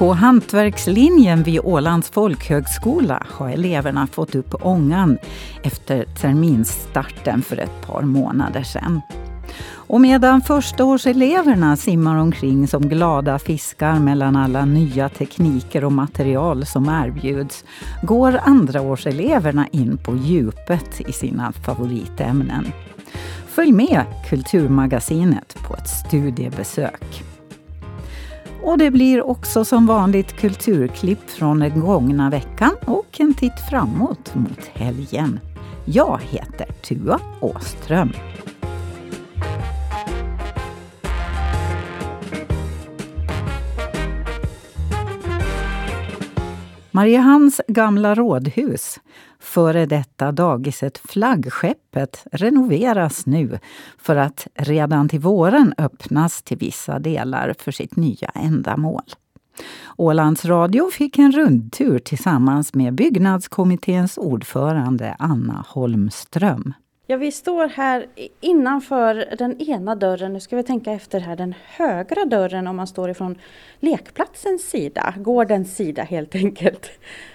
På hantverkslinjen vid Ålands folkhögskola har eleverna fått upp ångan efter terminstarten för ett par månader sedan. Och medan förstaårseleverna simmar omkring som glada fiskar mellan alla nya tekniker och material som erbjuds går andraårseleverna in på djupet i sina favoritämnen. Följ med Kulturmagasinet på ett studiebesök. Och det blir också som vanligt kulturklipp från den gångna veckan och en titt framåt mot helgen. Jag heter Tua Åström. Mariehamns gamla rådhus, före detta dagiset Flaggskeppet, renoveras nu för att redan till våren öppnas till vissa delar för sitt nya ändamål. Ålands Radio fick en rundtur tillsammans med byggnadskommitténs ordförande Anna Holmström. Ja, vi står här innanför den ena dörren. Nu ska vi tänka efter här. Den högra dörren om man står ifrån lekplatsens sida. Gårdens sida helt enkelt.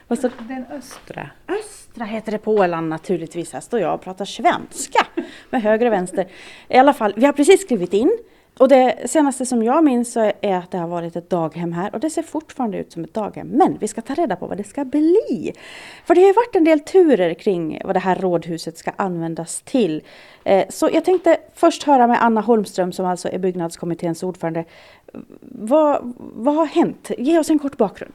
Och så, den östra. Östra heter det på Åland naturligtvis. Här står jag och pratar svenska med höger och vänster. I alla fall, vi har precis skrivit in och det senaste som jag minns är att det har varit ett daghem här och det ser fortfarande ut som ett daghem. Men vi ska ta reda på vad det ska bli. För det har varit en del turer kring vad det här rådhuset ska användas till. Eh, så jag tänkte först höra med Anna Holmström som alltså är byggnadskommitténs ordförande. Vad, vad har hänt? Ge oss en kort bakgrund.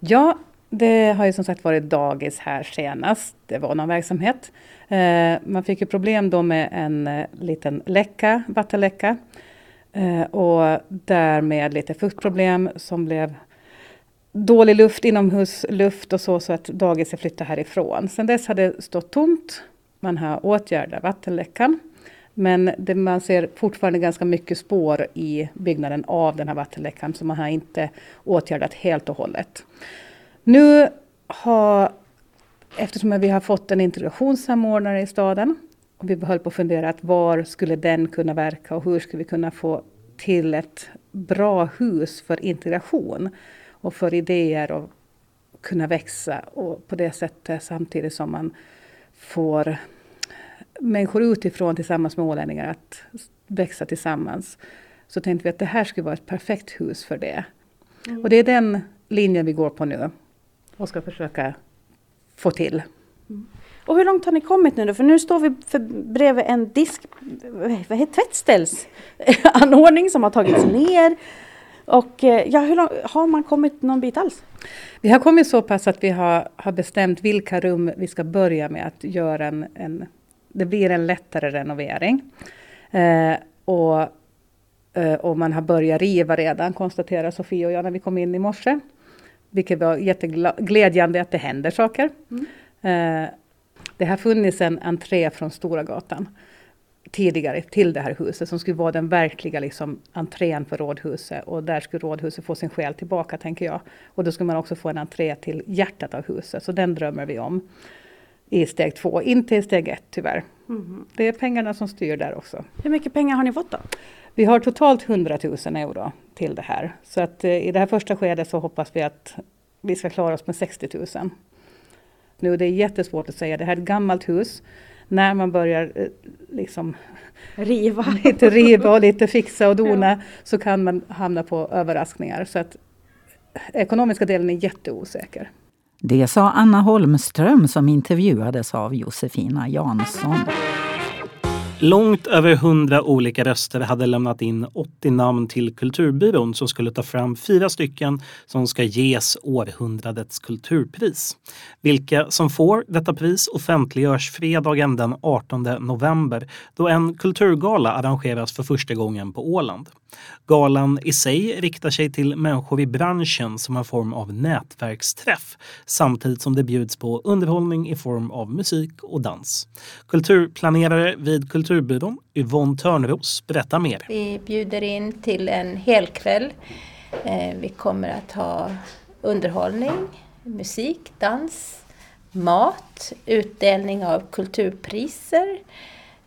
Ja, det har ju som sagt varit dagis här senast. Det var någon verksamhet. Eh, man fick ju problem då med en eh, liten läcka, vattenläcka. Eh, och därmed lite fuktproblem som blev dålig luft, inomhusluft och så, så att dagiset flyttade härifrån. Sen dess har det stått tomt. Man har åtgärdat vattenläckan. Men det, man ser fortfarande ganska mycket spår i byggnaden av den här vattenläckan, så man har inte åtgärdat helt och hållet. Nu har, eftersom vi har fått en integrationssamordnare i staden, och vi höll på att fundera att var skulle den kunna verka och hur skulle vi kunna få till ett bra hus för integration och för idéer och kunna växa och på det sättet samtidigt som man får människor utifrån tillsammans med ålänningar att växa tillsammans. Så tänkte vi att det här skulle vara ett perfekt hus för det. Mm. Och det är den linjen vi går på nu och ska försöka få till. Mm. Och hur långt har ni kommit nu då? För nu står vi för, bredvid en disk, vad heter tvättställsanordning som har tagits ner. Och eh, ja, hur långt, har man kommit någon bit alls? Vi har kommit så pass att vi har, har bestämt vilka rum vi ska börja med att göra en, en det blir en lättare renovering. Eh, och, eh, och man har börjat riva redan, konstaterar Sofie och jag när vi kom in i morse. Vilket var jätteglädjande att det händer saker. Mm. Eh, det har funnits en entré från Stora gatan tidigare till det här huset som skulle vara den verkliga liksom, entrén för rådhuset och där skulle rådhuset få sin själ tillbaka tänker jag. Och då skulle man också få en entré till hjärtat av huset så den drömmer vi om i steg två, inte i steg ett tyvärr. Mm. Det är pengarna som styr där också. Hur mycket pengar har ni fått då? Vi har totalt 100 000 euro till det här. Så att eh, i det här första skedet så hoppas vi att vi ska klara oss med 60 000. Nu det är jättesvårt att säga, det här är ett gammalt hus. När man börjar eh, liksom riva. lite riva och lite fixa och dona ja. så kan man hamna på överraskningar. Så att ekonomiska delen är jätteosäker. Det sa Anna Holmström som intervjuades av Josefina Jansson. Långt över 100 olika röster hade lämnat in 80 namn till Kulturbyrån som skulle ta fram fyra stycken som ska ges århundradets kulturpris. Vilka som får detta pris offentliggörs fredagen den 18 november då en kulturgala arrangeras för första gången på Åland. Galan i sig riktar sig till människor i branschen som en form av nätverksträff samtidigt som det bjuds på underhållning i form av musik och dans. Kulturplanerare vid Kulturbyrån, Yvonne Törnros, berättar mer. Vi bjuder in till en helkväll. Eh, vi kommer att ha underhållning, musik, dans, mat, utdelning av kulturpriser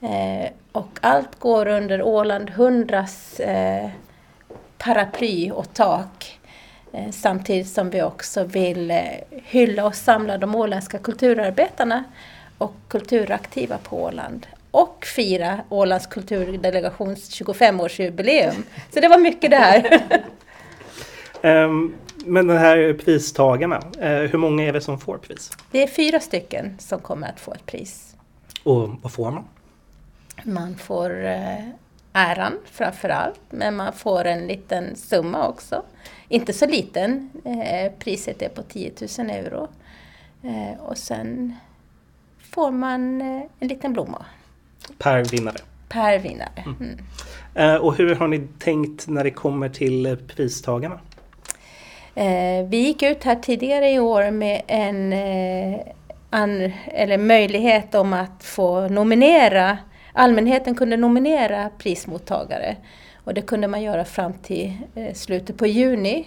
eh, och allt går under Åland 100s eh, paraply och tak. Samtidigt som vi också vill hylla och samla de åländska kulturarbetarna och kulturaktiva på Åland och fira Ålands kulturdelegations 25-årsjubileum. Så det var mycket det här. um, men den här pristagarna, uh, hur många är det som får pris? Det är fyra stycken som kommer att få ett pris. Och vad får man? Man får uh, äran framför allt, men man får en liten summa också. Inte så liten, uh, priset är på 10 000 euro. och sen får man en liten blomma. Per vinnare? Per vinnare. Mm. Mm. Eh, och hur har ni tänkt när det kommer till eh, pristagarna? Eh, vi gick ut här tidigare i år med en eller möjlighet om att få nominera, allmänheten kunde nominera prismottagare. Och det kunde man göra fram till slutet på juni.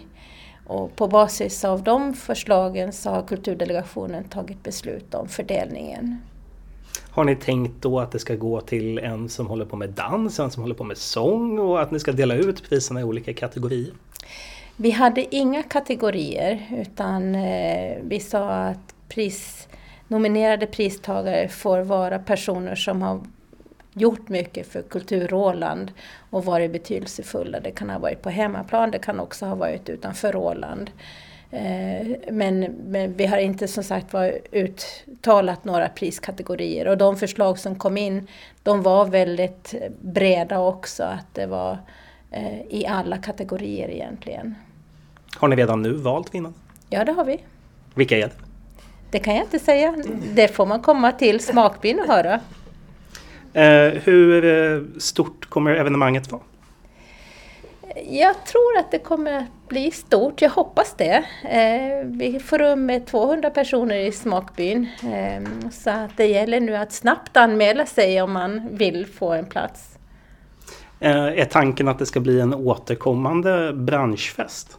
Och på basis av de förslagen så har kulturdelegationen tagit beslut om fördelningen. Har ni tänkt då att det ska gå till en som håller på med dans, en som håller på med sång och att ni ska dela ut priserna i olika kategorier? Vi hade inga kategorier utan eh, vi sa att pris, nominerade pristagare får vara personer som har gjort mycket för kultur-Åland och varit betydelsefulla. Det kan ha varit på hemmaplan, det kan också ha varit utanför Åland. Eh, men, men, vi har inte som sagt var uttalat några priskategorier och de förslag som kom in de var väldigt breda också, att det var eh, i alla kategorier egentligen. Har ni redan nu valt vinnarna? Ja, det har vi. Vilka är det? Det kan jag inte säga. Det får man komma till smakbyn och höra. Eh, hur stort kommer evenemanget vara? Jag tror att det kommer att bli stort, jag hoppas det. Eh, vi får rum med 200 personer i Smakbyn. Eh, så att det gäller nu att snabbt anmäla sig om man vill få en plats. Eh, är tanken att det ska bli en återkommande branschfest?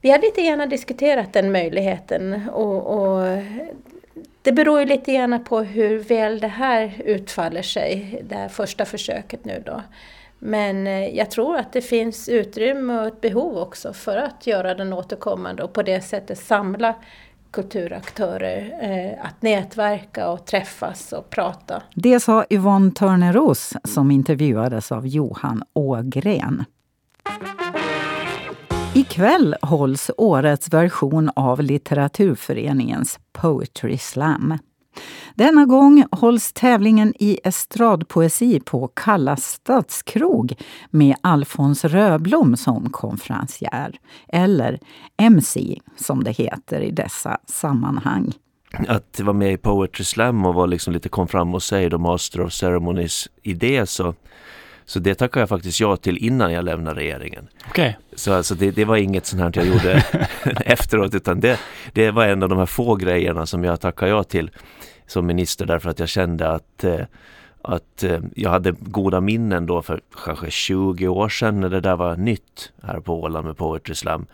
Vi har lite gärna diskuterat den möjligheten och, och det beror ju lite grann på hur väl det här utfaller sig, det här första försöket nu då. Men eh, jag tror att det finns utrymme och ett behov också för att göra den återkommande och på det sättet samla kulturaktörer eh, att nätverka och träffas och prata. Det sa Yvonne Törneros som intervjuades av Johan Ågren. Ikväll hålls årets version av Litteraturföreningens Poetry Slam. Denna gång hålls tävlingen i estradpoesi på Kalla stadskrog med Alfons Röblom som konferencier, eller MC som det heter i dessa sammanhang. Att vara med i Poetry Slam och vara liksom lite kom fram och säg då Master of Ceremonies idé så så det tackar jag faktiskt ja till innan jag lämnade regeringen. Okay. Så alltså det, det var inget sånt här jag gjorde efteråt utan det, det var en av de här få grejerna som jag tackade ja till som minister därför att jag kände att eh, att eh, jag hade goda minnen då för kanske 20 år sedan när det där var nytt här på Åland med Poetry Slam.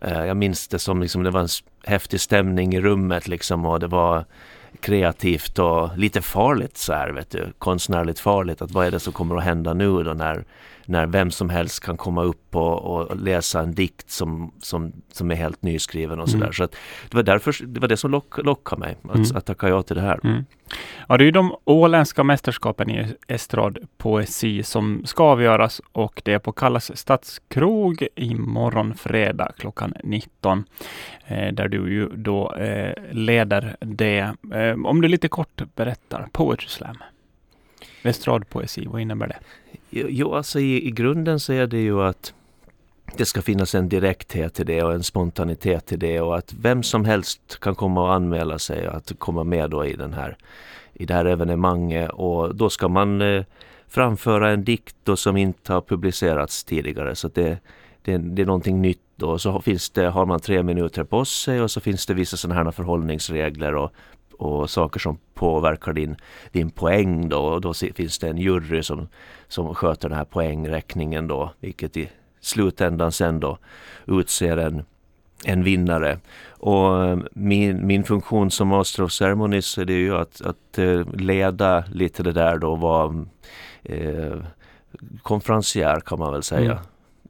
Eh, jag minns det som liksom det var en häftig stämning i rummet liksom och det var kreativt och lite farligt så här vet du, konstnärligt farligt att vad är det som kommer att hända nu då när när vem som helst kan komma upp och, och läsa en dikt som, som, som är helt nyskriven och sådär. Mm. Så att det var därför, det var det som lock, lockade mig att, mm. att tacka ja till det här. Mm. Ja, det är ju de åländska mästerskapen i estradpoesi som ska avgöras och det är på Kallas stadskrog imorgon fredag klockan 19. Eh, där du ju då eh, leder det. Eh, om du lite kort berättar, Poetry Slam. Estradpoesi, vad innebär det? Jo, alltså i, i grunden så är det ju att det ska finnas en direkthet till det och en spontanitet till det och att vem som helst kan komma och anmäla sig att komma med då i den här i det här evenemanget och då ska man eh, framföra en dikt då som inte har publicerats tidigare så det, det, det är någonting nytt då. Och så finns det, har man tre minuter på sig och så finns det vissa sådana här förhållningsregler och och saker som påverkar din, din poäng då. Och då finns det en jury som, som sköter den här poängräkningen då, vilket i slutändan sen då utser en, en vinnare. Och eh, min, min funktion som Master of Ceremonies eh, är det ju att, att eh, leda lite det där då, vara eh, konferencier kan man väl säga. Mm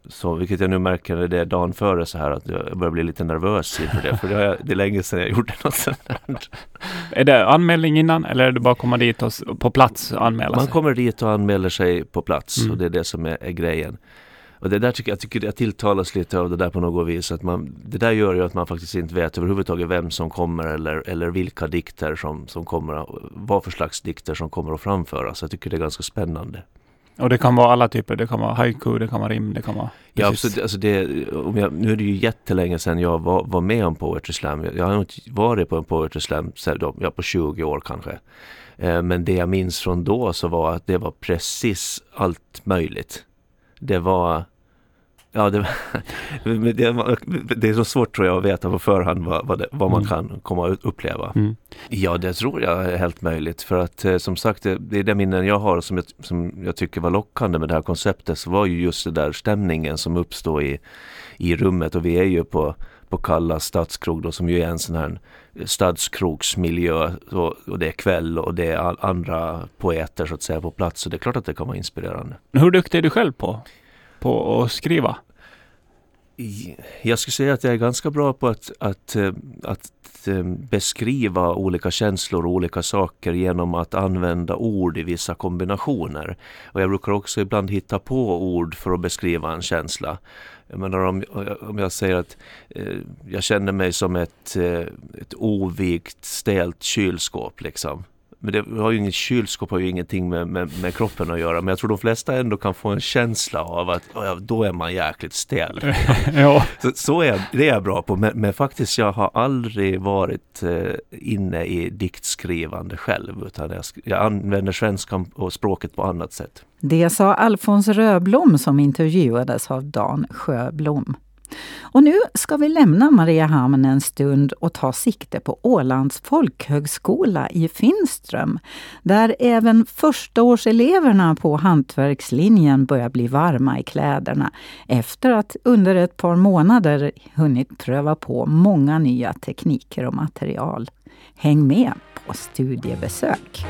så, vilket jag nu märker det är dagen före så här att jag börjar bli lite nervös inför det. För det, jag, det är länge sedan jag gjorde något sånt där. Är det anmälning innan eller är det bara att komma dit och på plats anmäla Man sig? kommer dit och anmäler sig på plats Mm. och det är det som är, är grejen. Och det där tycker jag, tycker jag tilltalas lite av det där på något vis. Att man, det där gör ju att man faktiskt inte vet överhuvudtaget vem som kommer eller, eller vilka dikter som, som kommer, vad för slags dikter som kommer att framföras. Jag tycker det är ganska spännande. Och det kan vara alla typer. Det kan vara haiku, det kan vara rim, det kan vara... Ja, absolut. Alltså det, om jag, nu är det ju jättelänge sedan jag var, var med om Poetry Slam. Jag, har inte varit på en Poetry Slam sedan ja, på 20 år kanske. Eh, men det jag minns från då så var att det var precis allt möjligt. Det var Ja, det, det, är så svårt tror jag att veta på förhand vad, vad, det, vad man Mm. kan komma att uppleva. Mm. Ja, det tror jag är helt möjligt. För att eh, som sagt, det, är det minnen jag har som jag, som jag tycker var lockande med det här konceptet. Så var ju just det där stämningen som uppstod i, i rummet. Och vi är ju på, på Kalla stadskrog då, som ju är en sån här stadskrogsmiljö. Och, och det är kväll och det är andra poeter så att säga på plats. Så det är klart att det kan vara inspirerande. Hur duktig är du själv på, på att skriva? Jag skulle säga att jag är ganska bra på att, att, eh, att eh, beskriva olika känslor och olika saker genom att använda ord i vissa kombinationer. Och jag brukar också ibland hitta på ord för att beskriva en känsla. Jag menar om, om jag säger att eh, jag känner mig som ett, eh, ett ovikt, stelt kylskåp liksom. Men det har ju inget kylskåp har ju ingenting med, med, med kroppen att göra. Men jag tror de flesta ändå kan få en känsla av att ja, då är man jäkligt stel. ja. Så, så är det är jag bra på. Men, men faktiskt jag har aldrig varit eh, inne i diktskrivande själv. Utan jag, jag använder svenskan och språket på annat sätt. Det sa Alfons Röblom som intervjuades av Dan Sjöblom. Och nu ska vi lämna Mariehamn en stund och ta sikte på Ålands folkhögskola i Finström, där även förstaårseleverna på hantverkslinjen börjar bli varma i kläderna efter att under ett par månader hunnit pröva på många nya tekniker och material. Häng med på studiebesök!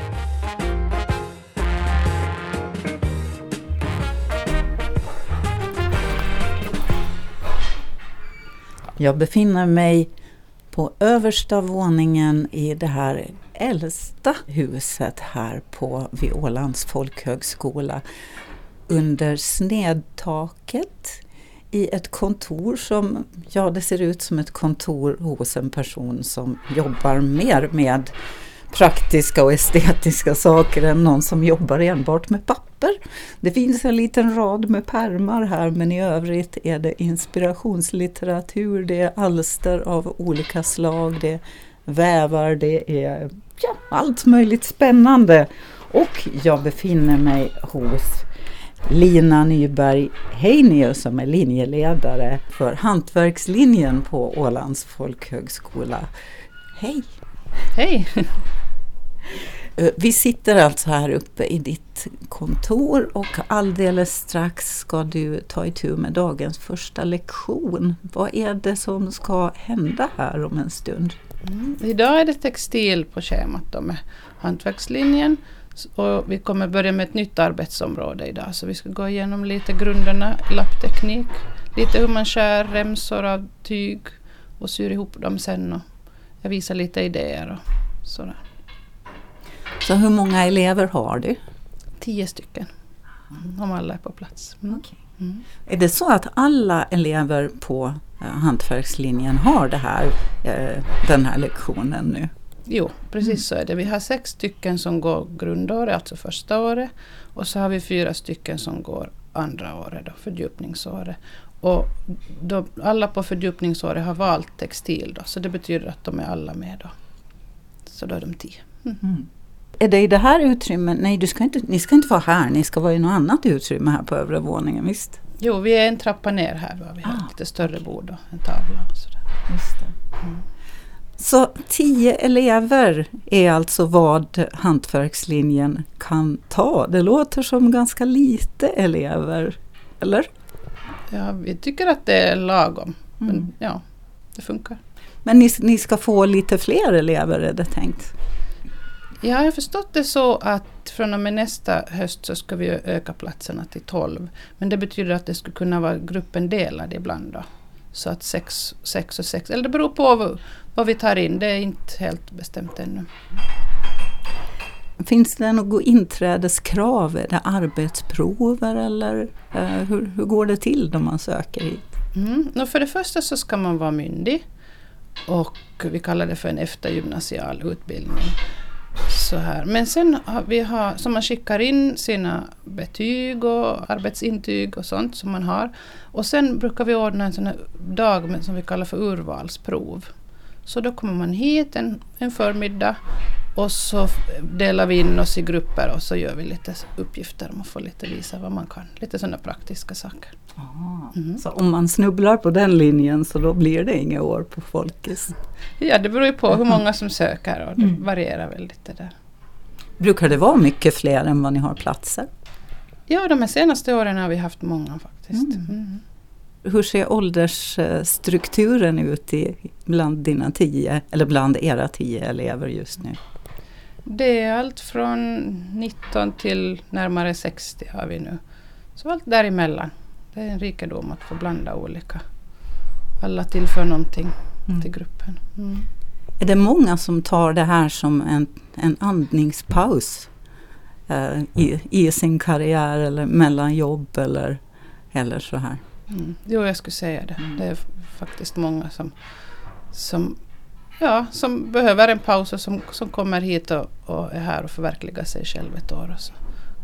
Jag befinner mig på översta våningen i det här äldsta huset här på vid Ålands folkhögskola. Under snedtaket i ett kontor som, ja det ser ut som ett kontor hos en person som jobbar mer med praktiska och estetiska saker än någon som jobbar enbart med papper. Det finns en liten rad med pärmar här men i övrigt är det inspirationslitteratur, det är alster av olika slag, det är vävar, det är ja, allt möjligt spännande. Och jag befinner mig hos Lina Nyberg Heinius som är linjeledare för hantverkslinjen på Ålands folkhögskola. Hej! Hej! Eh, vi sitter alltså här uppe i ditt kontor och alldeles strax ska du ta itu med dagens första lektion. Vad är det som ska hända här om en stund? Mm. Idag är det textil på schemat då med hantverkslinjen. Och vi kommer börja med ett nytt arbetsområde idag. Så vi ska gå igenom lite grunderna i lappteknik. Lite hur man skär remsor av tyg och syr ihop dem sen. Och jag visar lite idéer och sådär. Så hur många elever har du? Tio stycken. Mm, Om alla är på plats. Mm. Mm. Är det så att alla elever på eh, hantverkslinjen har det här, eh, den här lektionen nu? Jo, precis så är det. Vi har sex stycken som går grundåret, alltså första året. Och så har vi fyra stycken som går andra året, då, fördjupningsåret. Och då, alla på fördjupningsåret har valt textil då, så det betyder att de är alla med då. Så då är de tio. Är det i det här utrymmet? Nej, du ska inte, ni ska inte vara här, ni ska vara i något annat utrymme här på övre våningen, visst? Jo, vi är en trappa ner här. Vi har Ah. lite större bord och en tavla och sådär. Mm. Så tio elever är alltså vad hantverkslinjen kan ta. Det låter som ganska lite elever, eller? Ja, vi tycker att det är lagom. Men Mm. ja, det funkar. Men ni, ni ska få lite fler elever är det tänkt? Ja, jag har förstått det så att från och med nästa höst så ska vi öka platserna till 12. Men det betyder att det skulle kunna vara gruppen delad ibland då. Så att sex, sex och sex, eller det beror på vad, vi tar in. Det är inte helt bestämt ännu. Finns det något inträdeskrav? Är det arbetsprover eller eh, hur, hur går det till när man söker hit? Mm. För det första så ska man vara myndig och vi kallar det för en eftergymnasial utbildning. Så här. Men sen har vi har, så man skickar in sina betyg och arbetsintyg och sånt som man har. Och sen brukar vi ordna en sån här dag med, som vi kallar för urvalsprov. Så då kommer man hit en, en förmiddag och så delar vi in oss i grupper och så gör vi lite uppgifter. Man får lite visa vad man kan. Lite sådana praktiska saker. Mm. Så om man snubblar på den linjen så då blir det inga år på Folkis? Ja, det beror ju på hur många som söker och det mm. varierar väldigt det där. Brukar det vara mycket fler än vad ni har platser? Ja, de här senaste åren har vi haft många faktiskt. Mm. mm. Hur ser åldersstrukturen ut i, bland dina tio, eller bland era tio elever just nu? Det är allt från 19 till närmare 60 har vi nu. Så allt däremellan. Det är en rikedom att få blanda olika. Alla tillför någonting mm. till gruppen. Mm. Är det många som tar det här som en, en andningspaus eh, i, i sin karriär eller mellan jobb eller, eller så här? Mm. Jo, jag skulle säga det. Mm. Det är faktiskt många som, som, ja, som behöver en paus och som, som kommer hit och, och är här och förverkligar sig själv ett år. Och så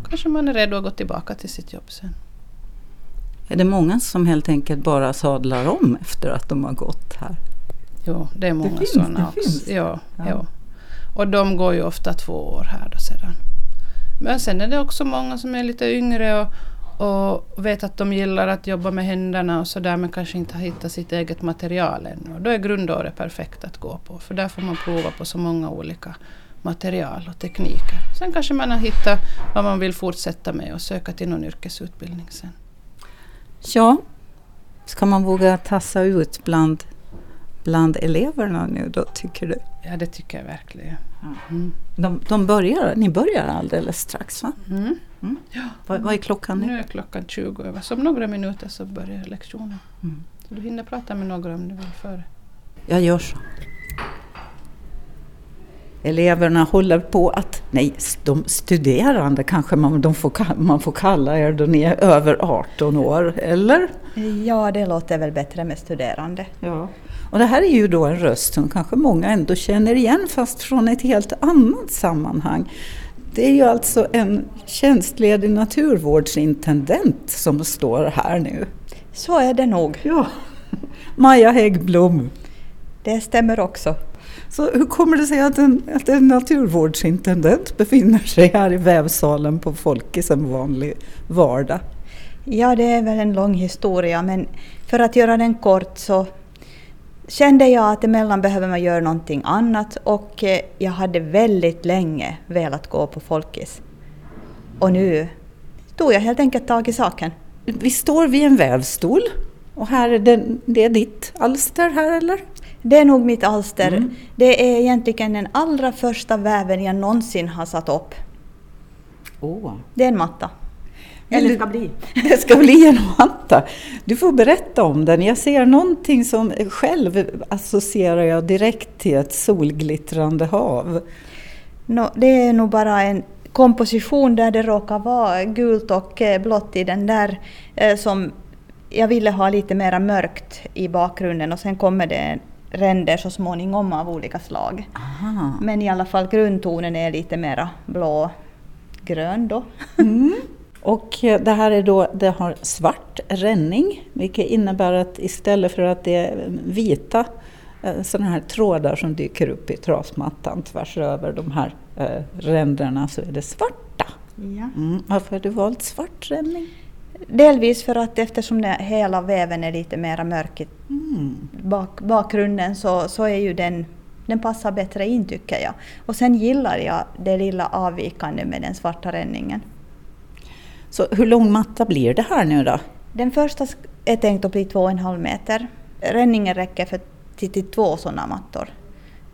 kanske man är redo att gå tillbaka till sitt jobb sen. Är det många som helt enkelt bara sadlar om efter att de har gått här? Jo, det är många sådana också. Finns. Ja, ja. ja. Och de går ju ofta två år här då sedan. Men sen är det också många som är lite yngre och, och vet att de gillar att jobba med händerna och sådär men kanske inte har hittat sitt eget material ännu. Då är grundåret perfekt att gå på för där får man prova på så många olika material och tekniker. Sen kanske man har hittat vad man vill fortsätta med och söka till någon yrkesutbildning sen. Ja, ska man våga tassa ut bland, bland eleverna nu då tycker du? Ja det tycker jag verkligen. Mm. De, de börjar, ni börjar alldeles strax va? Mm. Mm. Ja. Vad, vad, är klockan nu? Nu är klockan 20 över. Så om några minuter så börjar lektionen. Mm. Så du hinner prata med några om du vill före. Jag gör så. Eleverna håller på att, nej, de studerande kanske man, de får, man får kalla er då ni är över 18 år, eller? Ja, det låter väl bättre med studerande. Ja. Och det här är ju då en röst som kanske många ändå känner igen fast från ett helt annat sammanhang. Det är ju alltså en tjänstledig naturvårdsintendent som står här nu. Så är det nog. Ja. Maja Häggblom. Det stämmer också. Så hur kommer det sig att en, att en naturvårdsintendent befinner sig här i vävsalen på Folkis en vanlig vardag? Ja, det är väl en lång historia men för att göra den kort så kände jag att emellan behöver man göra någonting annat och eh, jag hade väldigt länge velat gå på Folkis. Och nu tog jag helt enkelt tag i saken. Vi står vid en vävstol och här är det, det är ditt alster här eller? Det är nog mitt alster. Mm. Det är egentligen den allra första väven jag någonsin har satt upp. Oh. Det är en matta. Eller ska bli. Det ska bli en matta. Du får berätta om den. Jag ser någonting som själv associerar jag direkt till ett solglittrande hav. No, det är nog bara en komposition där det råkar vara gult och eh, blått i den där eh, som jag ville ha lite mera mörkt i bakgrunden och sen kommer det ränder så småningom av olika slag. Aha. Men i alla fall grundtonen är lite mera blå-grön då. Mm. Och eh, det här är då, det har svart ränning, vilket innebär att istället för att det är vita eh, sådana här trådar som dyker upp i trasmattan tvärs över de här eh, ränderna så är det svarta. Ja. Mm. Varför har du valt svart ränning? Delvis för att eftersom det, hela väven är lite mer mörk i mm. bak, bakgrunden så, så är ju den, den passar bättre in tycker jag. Och sen gillar jag det lilla avvikande med den svarta ränningen. Så hur lång matta blir det här nu då? Den första är tänkt att bli två och en halv meter. Ränningen räcker för till, två sådana mattor.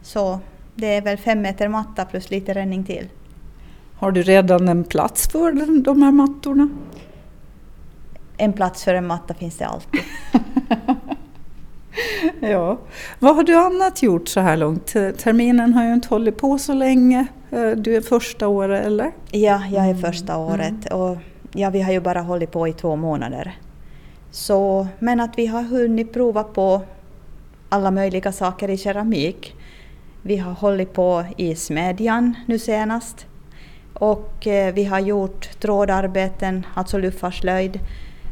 Så Det är väl fem meter matta plus lite ränning till. Har du redan en plats för de här mattorna? En plats för en matta finns det alltid. ja. Vad har du annat gjort så här långt? Terminen har ju inte hållit på så länge. Eh, du är första året eller? Ja, jag är första mm. året och ja, vi har ju bara hållit på i två månader. Så, men att vi har hunnit prova på alla möjliga saker i keramik. Vi har hållit på i smedjan nu senast. Och eh, vi har gjort trådarbeten, alltså luffarslöjd.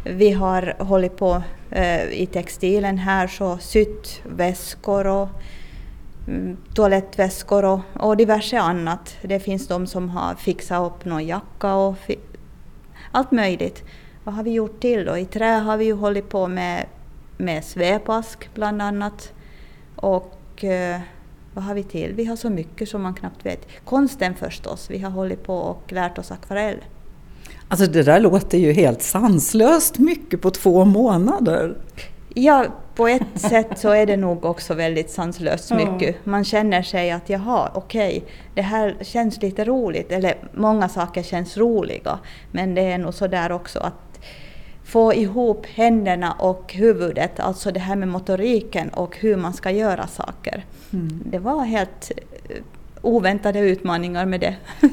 Vi har hållit på eh, i textilen här, så sytt väskor och mm, toalettväskor och, och diverse annat. Det finns de som har fixat upp någon jacka och allt möjligt. Vad har vi gjort till då? I trä har vi ju hållit på med, med svepask bland annat. Och eh, vad har vi till? Vi har så mycket som man knappt vet. Konsten förstås, vi har hållit på och lärt oss akvarell. Alltså det där låter ju helt sanslöst mycket på två månader. Ja, på ett sätt så är det nog också väldigt sanslöst mycket. Man känner sig att jaha, okej, okay, det här känns lite roligt. Eller många saker känns roliga. Men det är nog så där också att få ihop händerna och huvudet, alltså det här med motoriken och hur man ska göra saker. Mm. Det var helt eh, oväntade utmaningar med det.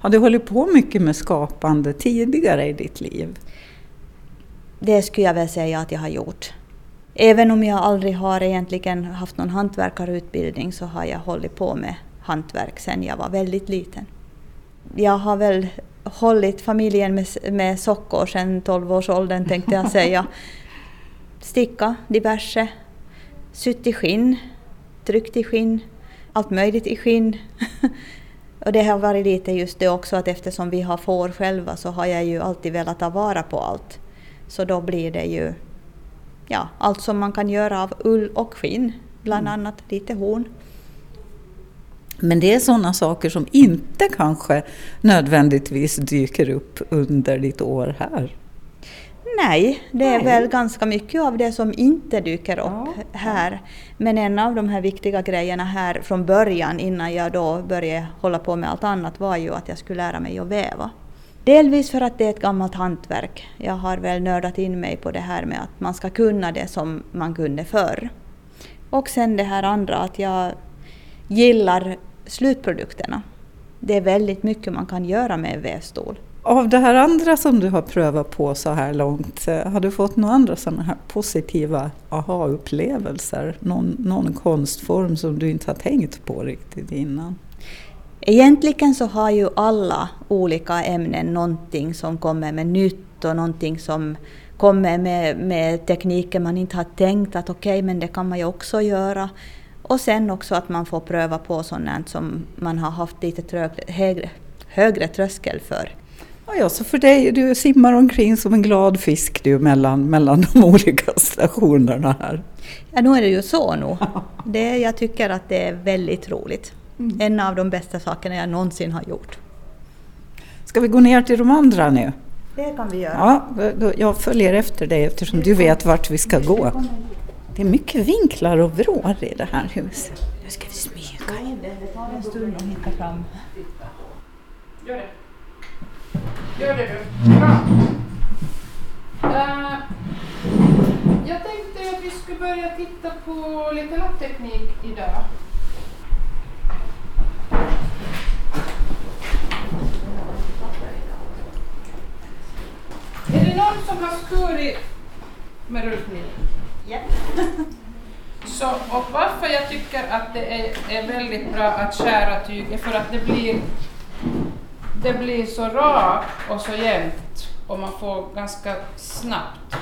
Har du hållit på mycket med skapande tidigare i ditt liv? Det skulle jag väl säga att jag har gjort. Även om jag aldrig har egentligen haft någon hantverkarutbildning så har jag hållit på med hantverk sedan jag var väldigt liten. Jag har väl hållit familjen med, med sockor sedan 12-årsåldern tänkte jag säga. Sticka diverse, sytt i skinn, tryckt i skinn, allt möjligt i skinn. Och det har varit lite just det också att eftersom vi har får själva så har jag ju alltid velat ta vara på allt. Så då blir det ju ja, allt som man kan göra av ull och skinn, bland mm. annat lite horn. Men det är sådana saker som inte kanske nödvändigtvis dyker upp under ditt år här? Nej, det är Nej. väl ganska mycket av det som inte dyker upp ja. här. Men en av de här viktiga grejerna här från början innan jag då började hålla på med allt annat var ju att jag skulle lära mig att väva. Delvis för att det är ett gammalt hantverk. Jag har väl nördat in mig på det här med att man ska kunna det som man kunde förr. Och sen det här andra att jag gillar slutprodukterna. Det är väldigt mycket man kan göra med en vävstol. Av det här andra som du har prövat på så här långt, eh, har du fått några andra sådana här positiva aha-upplevelser? Någon, någon konstform som du inte har tänkt på riktigt innan? Egentligen så har ju alla olika ämnen någonting som kommer med nytt och någonting som kommer med, med tekniker man inte har tänkt att okej, okay, men det kan man ju också göra. Och sen också att man får pröva på sådant som man har haft lite trög, högre, högre tröskel för. Ja, så för dig, du simmar omkring som en glad fisk du mellan, mellan de olika stationerna här. Ja, nu är det ju så nog. Det, jag tycker att det är väldigt roligt. Mm. En av de bästa sakerna jag någonsin har gjort. Ska vi gå ner till de andra nu? Det kan vi göra. Ja, jag följer efter dig eftersom du vet vart vi ska gå. Det är mycket vinklar och vrår i det här huset. Nu ska vi smyga. Det tar en stund att hitta fram. Gör det. Gör det du. Bra. Uh, jag tänkte att vi skulle börja titta på lite lappteknik idag. Det någon som har skurit med rullkniv? Ja. Så, och varför jag tycker att det är, är väldigt bra att skära tyg är för att det blir det blir så rakt och så jämnt och man får ganska snabbt.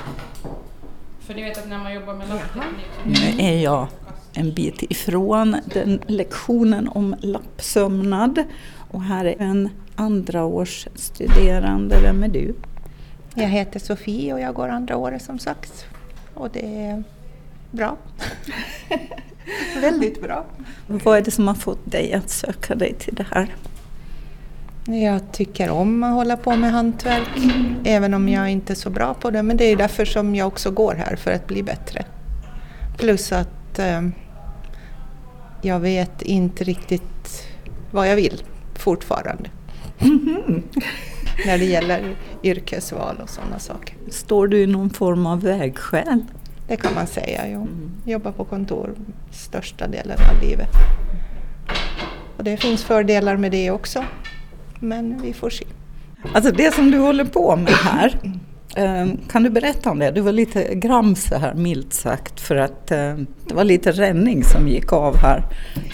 För ni vet att när man jobbar med lappteknik... Nu är jag en bit ifrån den lektionen om lappsömnad och här är en andraårsstuderande. Vem är du? Jag heter Sofie och jag går andra året som sagt. Och det är bra. Väldigt bra. Vad är det som har fått dig att söka dig till det här? Jag tycker om att hålla på med hantverk, även om jag inte är så bra på det. Men det är därför som jag också går här, för att bli bättre. Plus att eh, jag vet inte riktigt vad jag vill fortfarande. När det gäller yrkesval och sådana saker. Står du i någon form av vägskäl? Det kan man säga. Jag jobbar på kontor största delen av livet. Och det finns fördelar med det också. Men vi får se. Alltså det som du håller på med här, eh, kan du berätta om det? Du var lite grams här milt sagt för att eh, det var lite ränning som gick av här.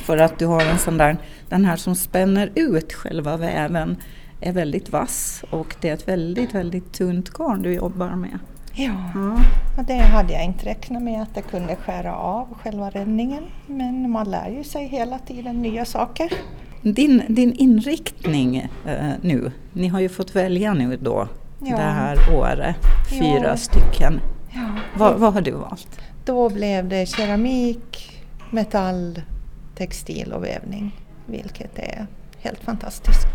För att du har en sån där, den här som spänner ut själva väven är väldigt vass och det är ett väldigt, väldigt tunt garn du jobbar med. Ja, och det hade jag inte räknat med att det kunde skära av själva räddningen. Men man lär ju sig hela tiden nya saker. Din, din inriktning eh, nu, ni har ju fått välja nu då Ja. det här året, fyra Ja. stycken. Ja. Vad, vad har du valt? Då blev det keramik, metall, textil och vävning. Vilket är helt fantastiskt.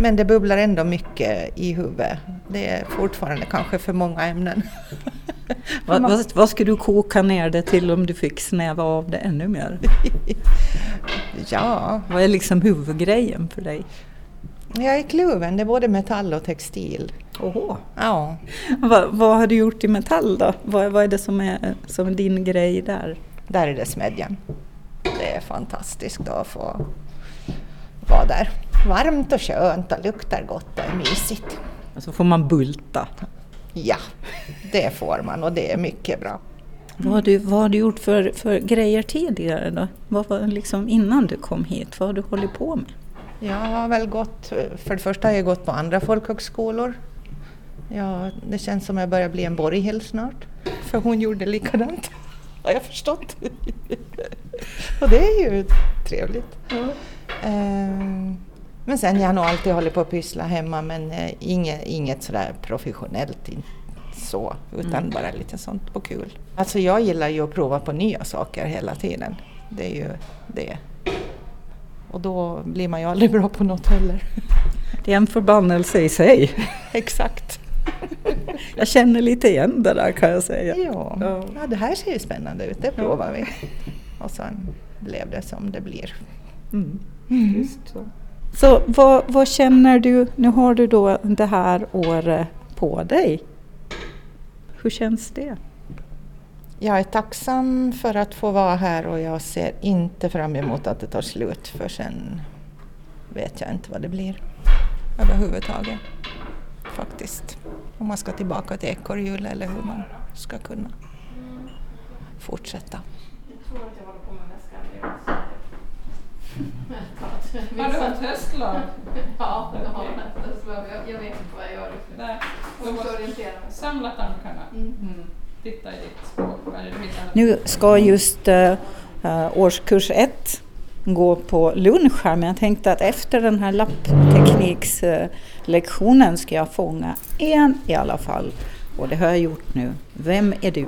Men det bubblar ändå mycket i huvudet. Det är fortfarande kanske för många ämnen. Vad, vad, vad skulle du koka ner det till om du fick snäva av det ännu mer? Ja, Vad är liksom huvudgrejen för dig? jag är kluven. Det är både metall och textil. Oho. Ja, Vad, vad har du gjort i metall då? Vad, vad är det som är, som är din grej där? där är det smedjan. Det är fantastiskt att få vara där. Varmt och skönt och luktar gott och är mysigt. Och så får man bulta. Ja, det får man och det är mycket bra. Vad har du, vad har du gjort för, för grejer tidigare då? Vad var liksom innan du kom hit? Vad har du hållit på med? Jag har väl gått, för det första har jag gått på andra folkhögskolor. Ja, det känns som jag börjar bli en Borghild snart. För hon gjorde likadant, har jag förstått. Och det är ju trevligt. Ehm, Men sen jag har nog alltid hållit på att pyssla hemma men eh, inget, inget sådär professionellt så, utan bara lite sånt på kul. Alltså jag gillar ju att prova på nya saker hela tiden. Det är ju det. Och då blir man ju aldrig bra på något heller. Det är en förbannelse i sig. Exakt. Jag känner lite igen det där kan jag säga. Ja. Ja. det här ser ju spännande ut, det provar vi. Och sen blev det som det blir. Mm. Just så. Så vad, vad känner du, nu har du då det här året på dig. Hur känns det? Jag är tacksam för att få vara här och jag ser inte fram emot att det tar slut för sen vet jag inte vad det blir överhuvudtaget. Faktiskt. Om man ska tillbaka till ekorrhjulet eller hur man ska kunna fortsätta. Har du ett höstlag? Ja, jag har ett höstlag. Jag vet inte vad jag gör. Nej. Jag måste mig. Samla tankarna. Mm. Titta i ditt språk. Nu ska just eh, årskurs ett gå på lunch här men jag tänkte att efter den här lappteknikslektionen ska jag fånga en i alla fall. Och det har jag gjort nu. Vem är du?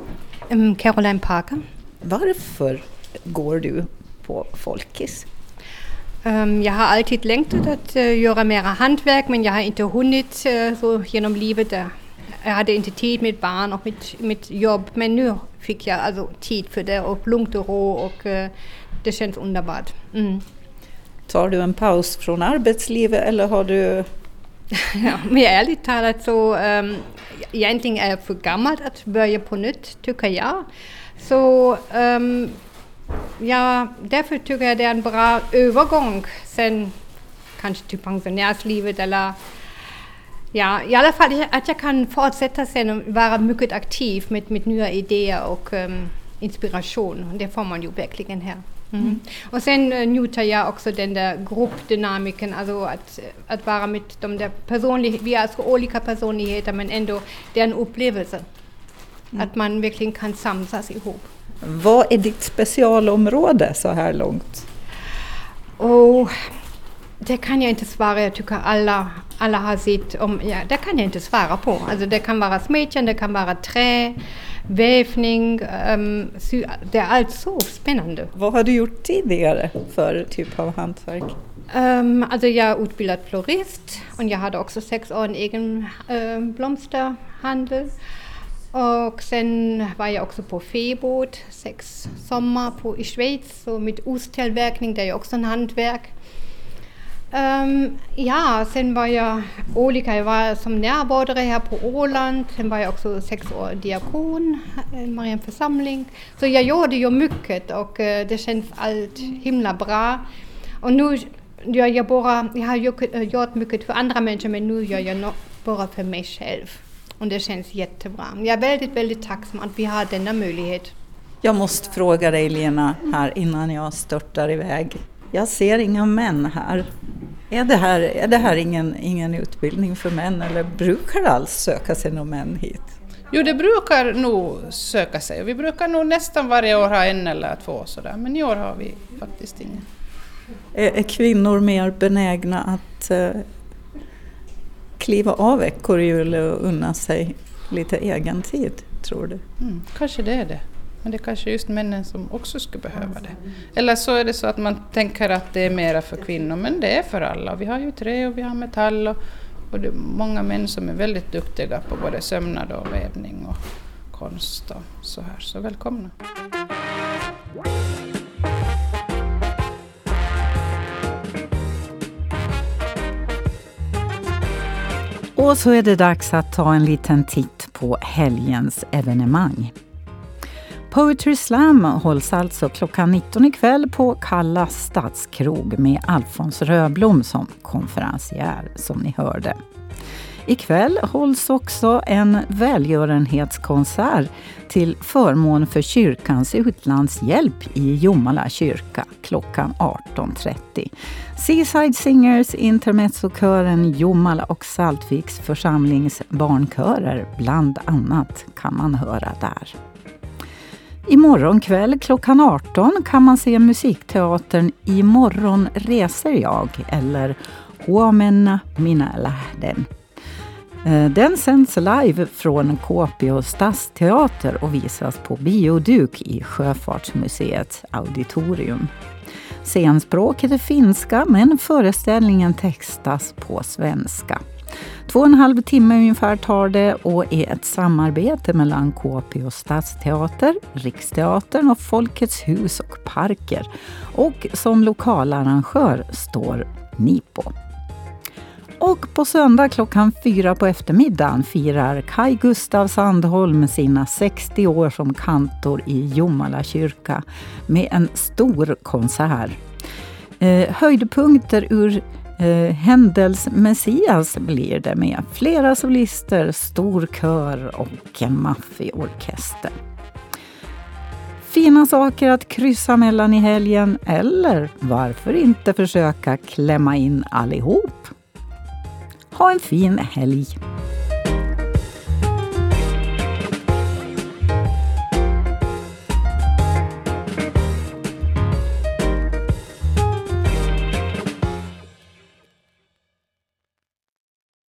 Um, Caroline Parker. Varför går du på Folkis? Jag har alltid längtat att uh, göra mera hantverk men jag har inte hunnit uh, så genom livet. Uh, jag hade inte tid med barn och mitt, mitt jobb men nu fick jag alltså tid för det och lugnt och ro och det känns underbart. Mm. Tar du en paus från arbetslivet eller har du... Ja, men ärligt talat så um, egentligen är jag för gammal att börja på nytt tycker jag. Så um, ja, därför tycker jag det är en bra övergång sen kanske till pensionärslivet eller ja, i alla fall att jag kan fortsätta sen och vara mycket aktiv med, med nya idéer och um, inspiration. Det får man ju verkligen här. Mm. Och sen uh, njuter jag också den där gruppdynamiken, alltså att, att vara med de där personligheterna, vi är alltså olika personligheter men ändå det är en upplevelse. Att man verkligen kan samsas ihop. Vad är ditt specialområde så här långt? Och det kan jag inte svara, jag tycker alla, alla har sitt, om, ja, det kan jag inte svara på. Alltså det kan vara smedjan, det kan vara trä, vävning, um, sy, det är allt så spännande. Vad har du gjort tidigare för typ av hantverk? Um, alltså jag är utbildad florist och jag hade också sex år en egen uh, blomsterhandel. Och sen var jag också på fäbod sex sommar på, i Schweiz så med osttillverkning, det är ju också en hantverk. Um, ja, sen var jag olika, jag var som närvardare här på Åland, sen var jag också sex år diakon eh, i Marian församling. Så jag gjorde ju mycket och uh, det känns allt himla bra. Och nu gör jag bara, jag har eh, gjort mycket för andra människor men nu gör jag bara för mig själv. Och det känns jättebra. Jag är väldigt, väldigt tacksam att vi har denna möjlighet. Jag måste fråga dig Lena här innan jag störtar iväg. Jag ser inga män här. Är det här, är det här ingen, ingen utbildning för män eller brukar det alls söka sig några män hit? Jo, det brukar nog söka sig. Vi brukar nog nästan varje år ha en eller två sådär, men i år har vi faktiskt ingen. Är, är kvinnor mer benägna att eh, kliva av ekorrhjul och unna sig lite egen tid, tror du? Mm, kanske det är det. Men det är kanske just männen som också skulle behöva det. Eller så är det så att man tänker att det är mera för kvinnor, men det är för alla. Vi har ju trä och vi har metall och, och det är många män som är väldigt duktiga på både sömnad och vävning och konst och så här. Så välkomna! Och så är det dags att ta en liten titt på helgens evenemang. Poetry Slam hålls alltså klockan 19 ikväll på Kalla stadskrog med Alfons Röblom som konferencier, som ni hörde. Ikväll hålls också en välgörenhetskonsert till förmån för kyrkans utlandshjälp i Jomala kyrka klockan 18.30. Seaside Singers, Intermezzokören Jomala och Saltviks församlings barnkörer bland annat kan man höra där. Imorgon kväll klockan 18 kan man se musikteatern Imorgon reser jag eller Huomenna minä lähden. Eh, den sänds live från Kåpio stadsteater och visas på bioduk i Sjöfartsmuseets auditorium. Scenspråket är finska men föreställningen textas på svenska. Två och en halv timme ungefär tar det och är ett samarbete mellan Kåpio stadsteater, Riksteatern och Folkets hus och parker. Och som lokalarrangör står Nipo. Och på söndag klockan fyra på eftermiddagen firar Kai Gustav Sandholm sina 60 år som kantor i Jomala kyrka med en stor konsert. Eh, höjdpunkter ur eh, Händels Messias blir det med flera solister, stor kör och en maffig orkester. Fina saker att kryssa mellan i helgen eller varför inte försöka klämma in allihop? Häufchen Hellig.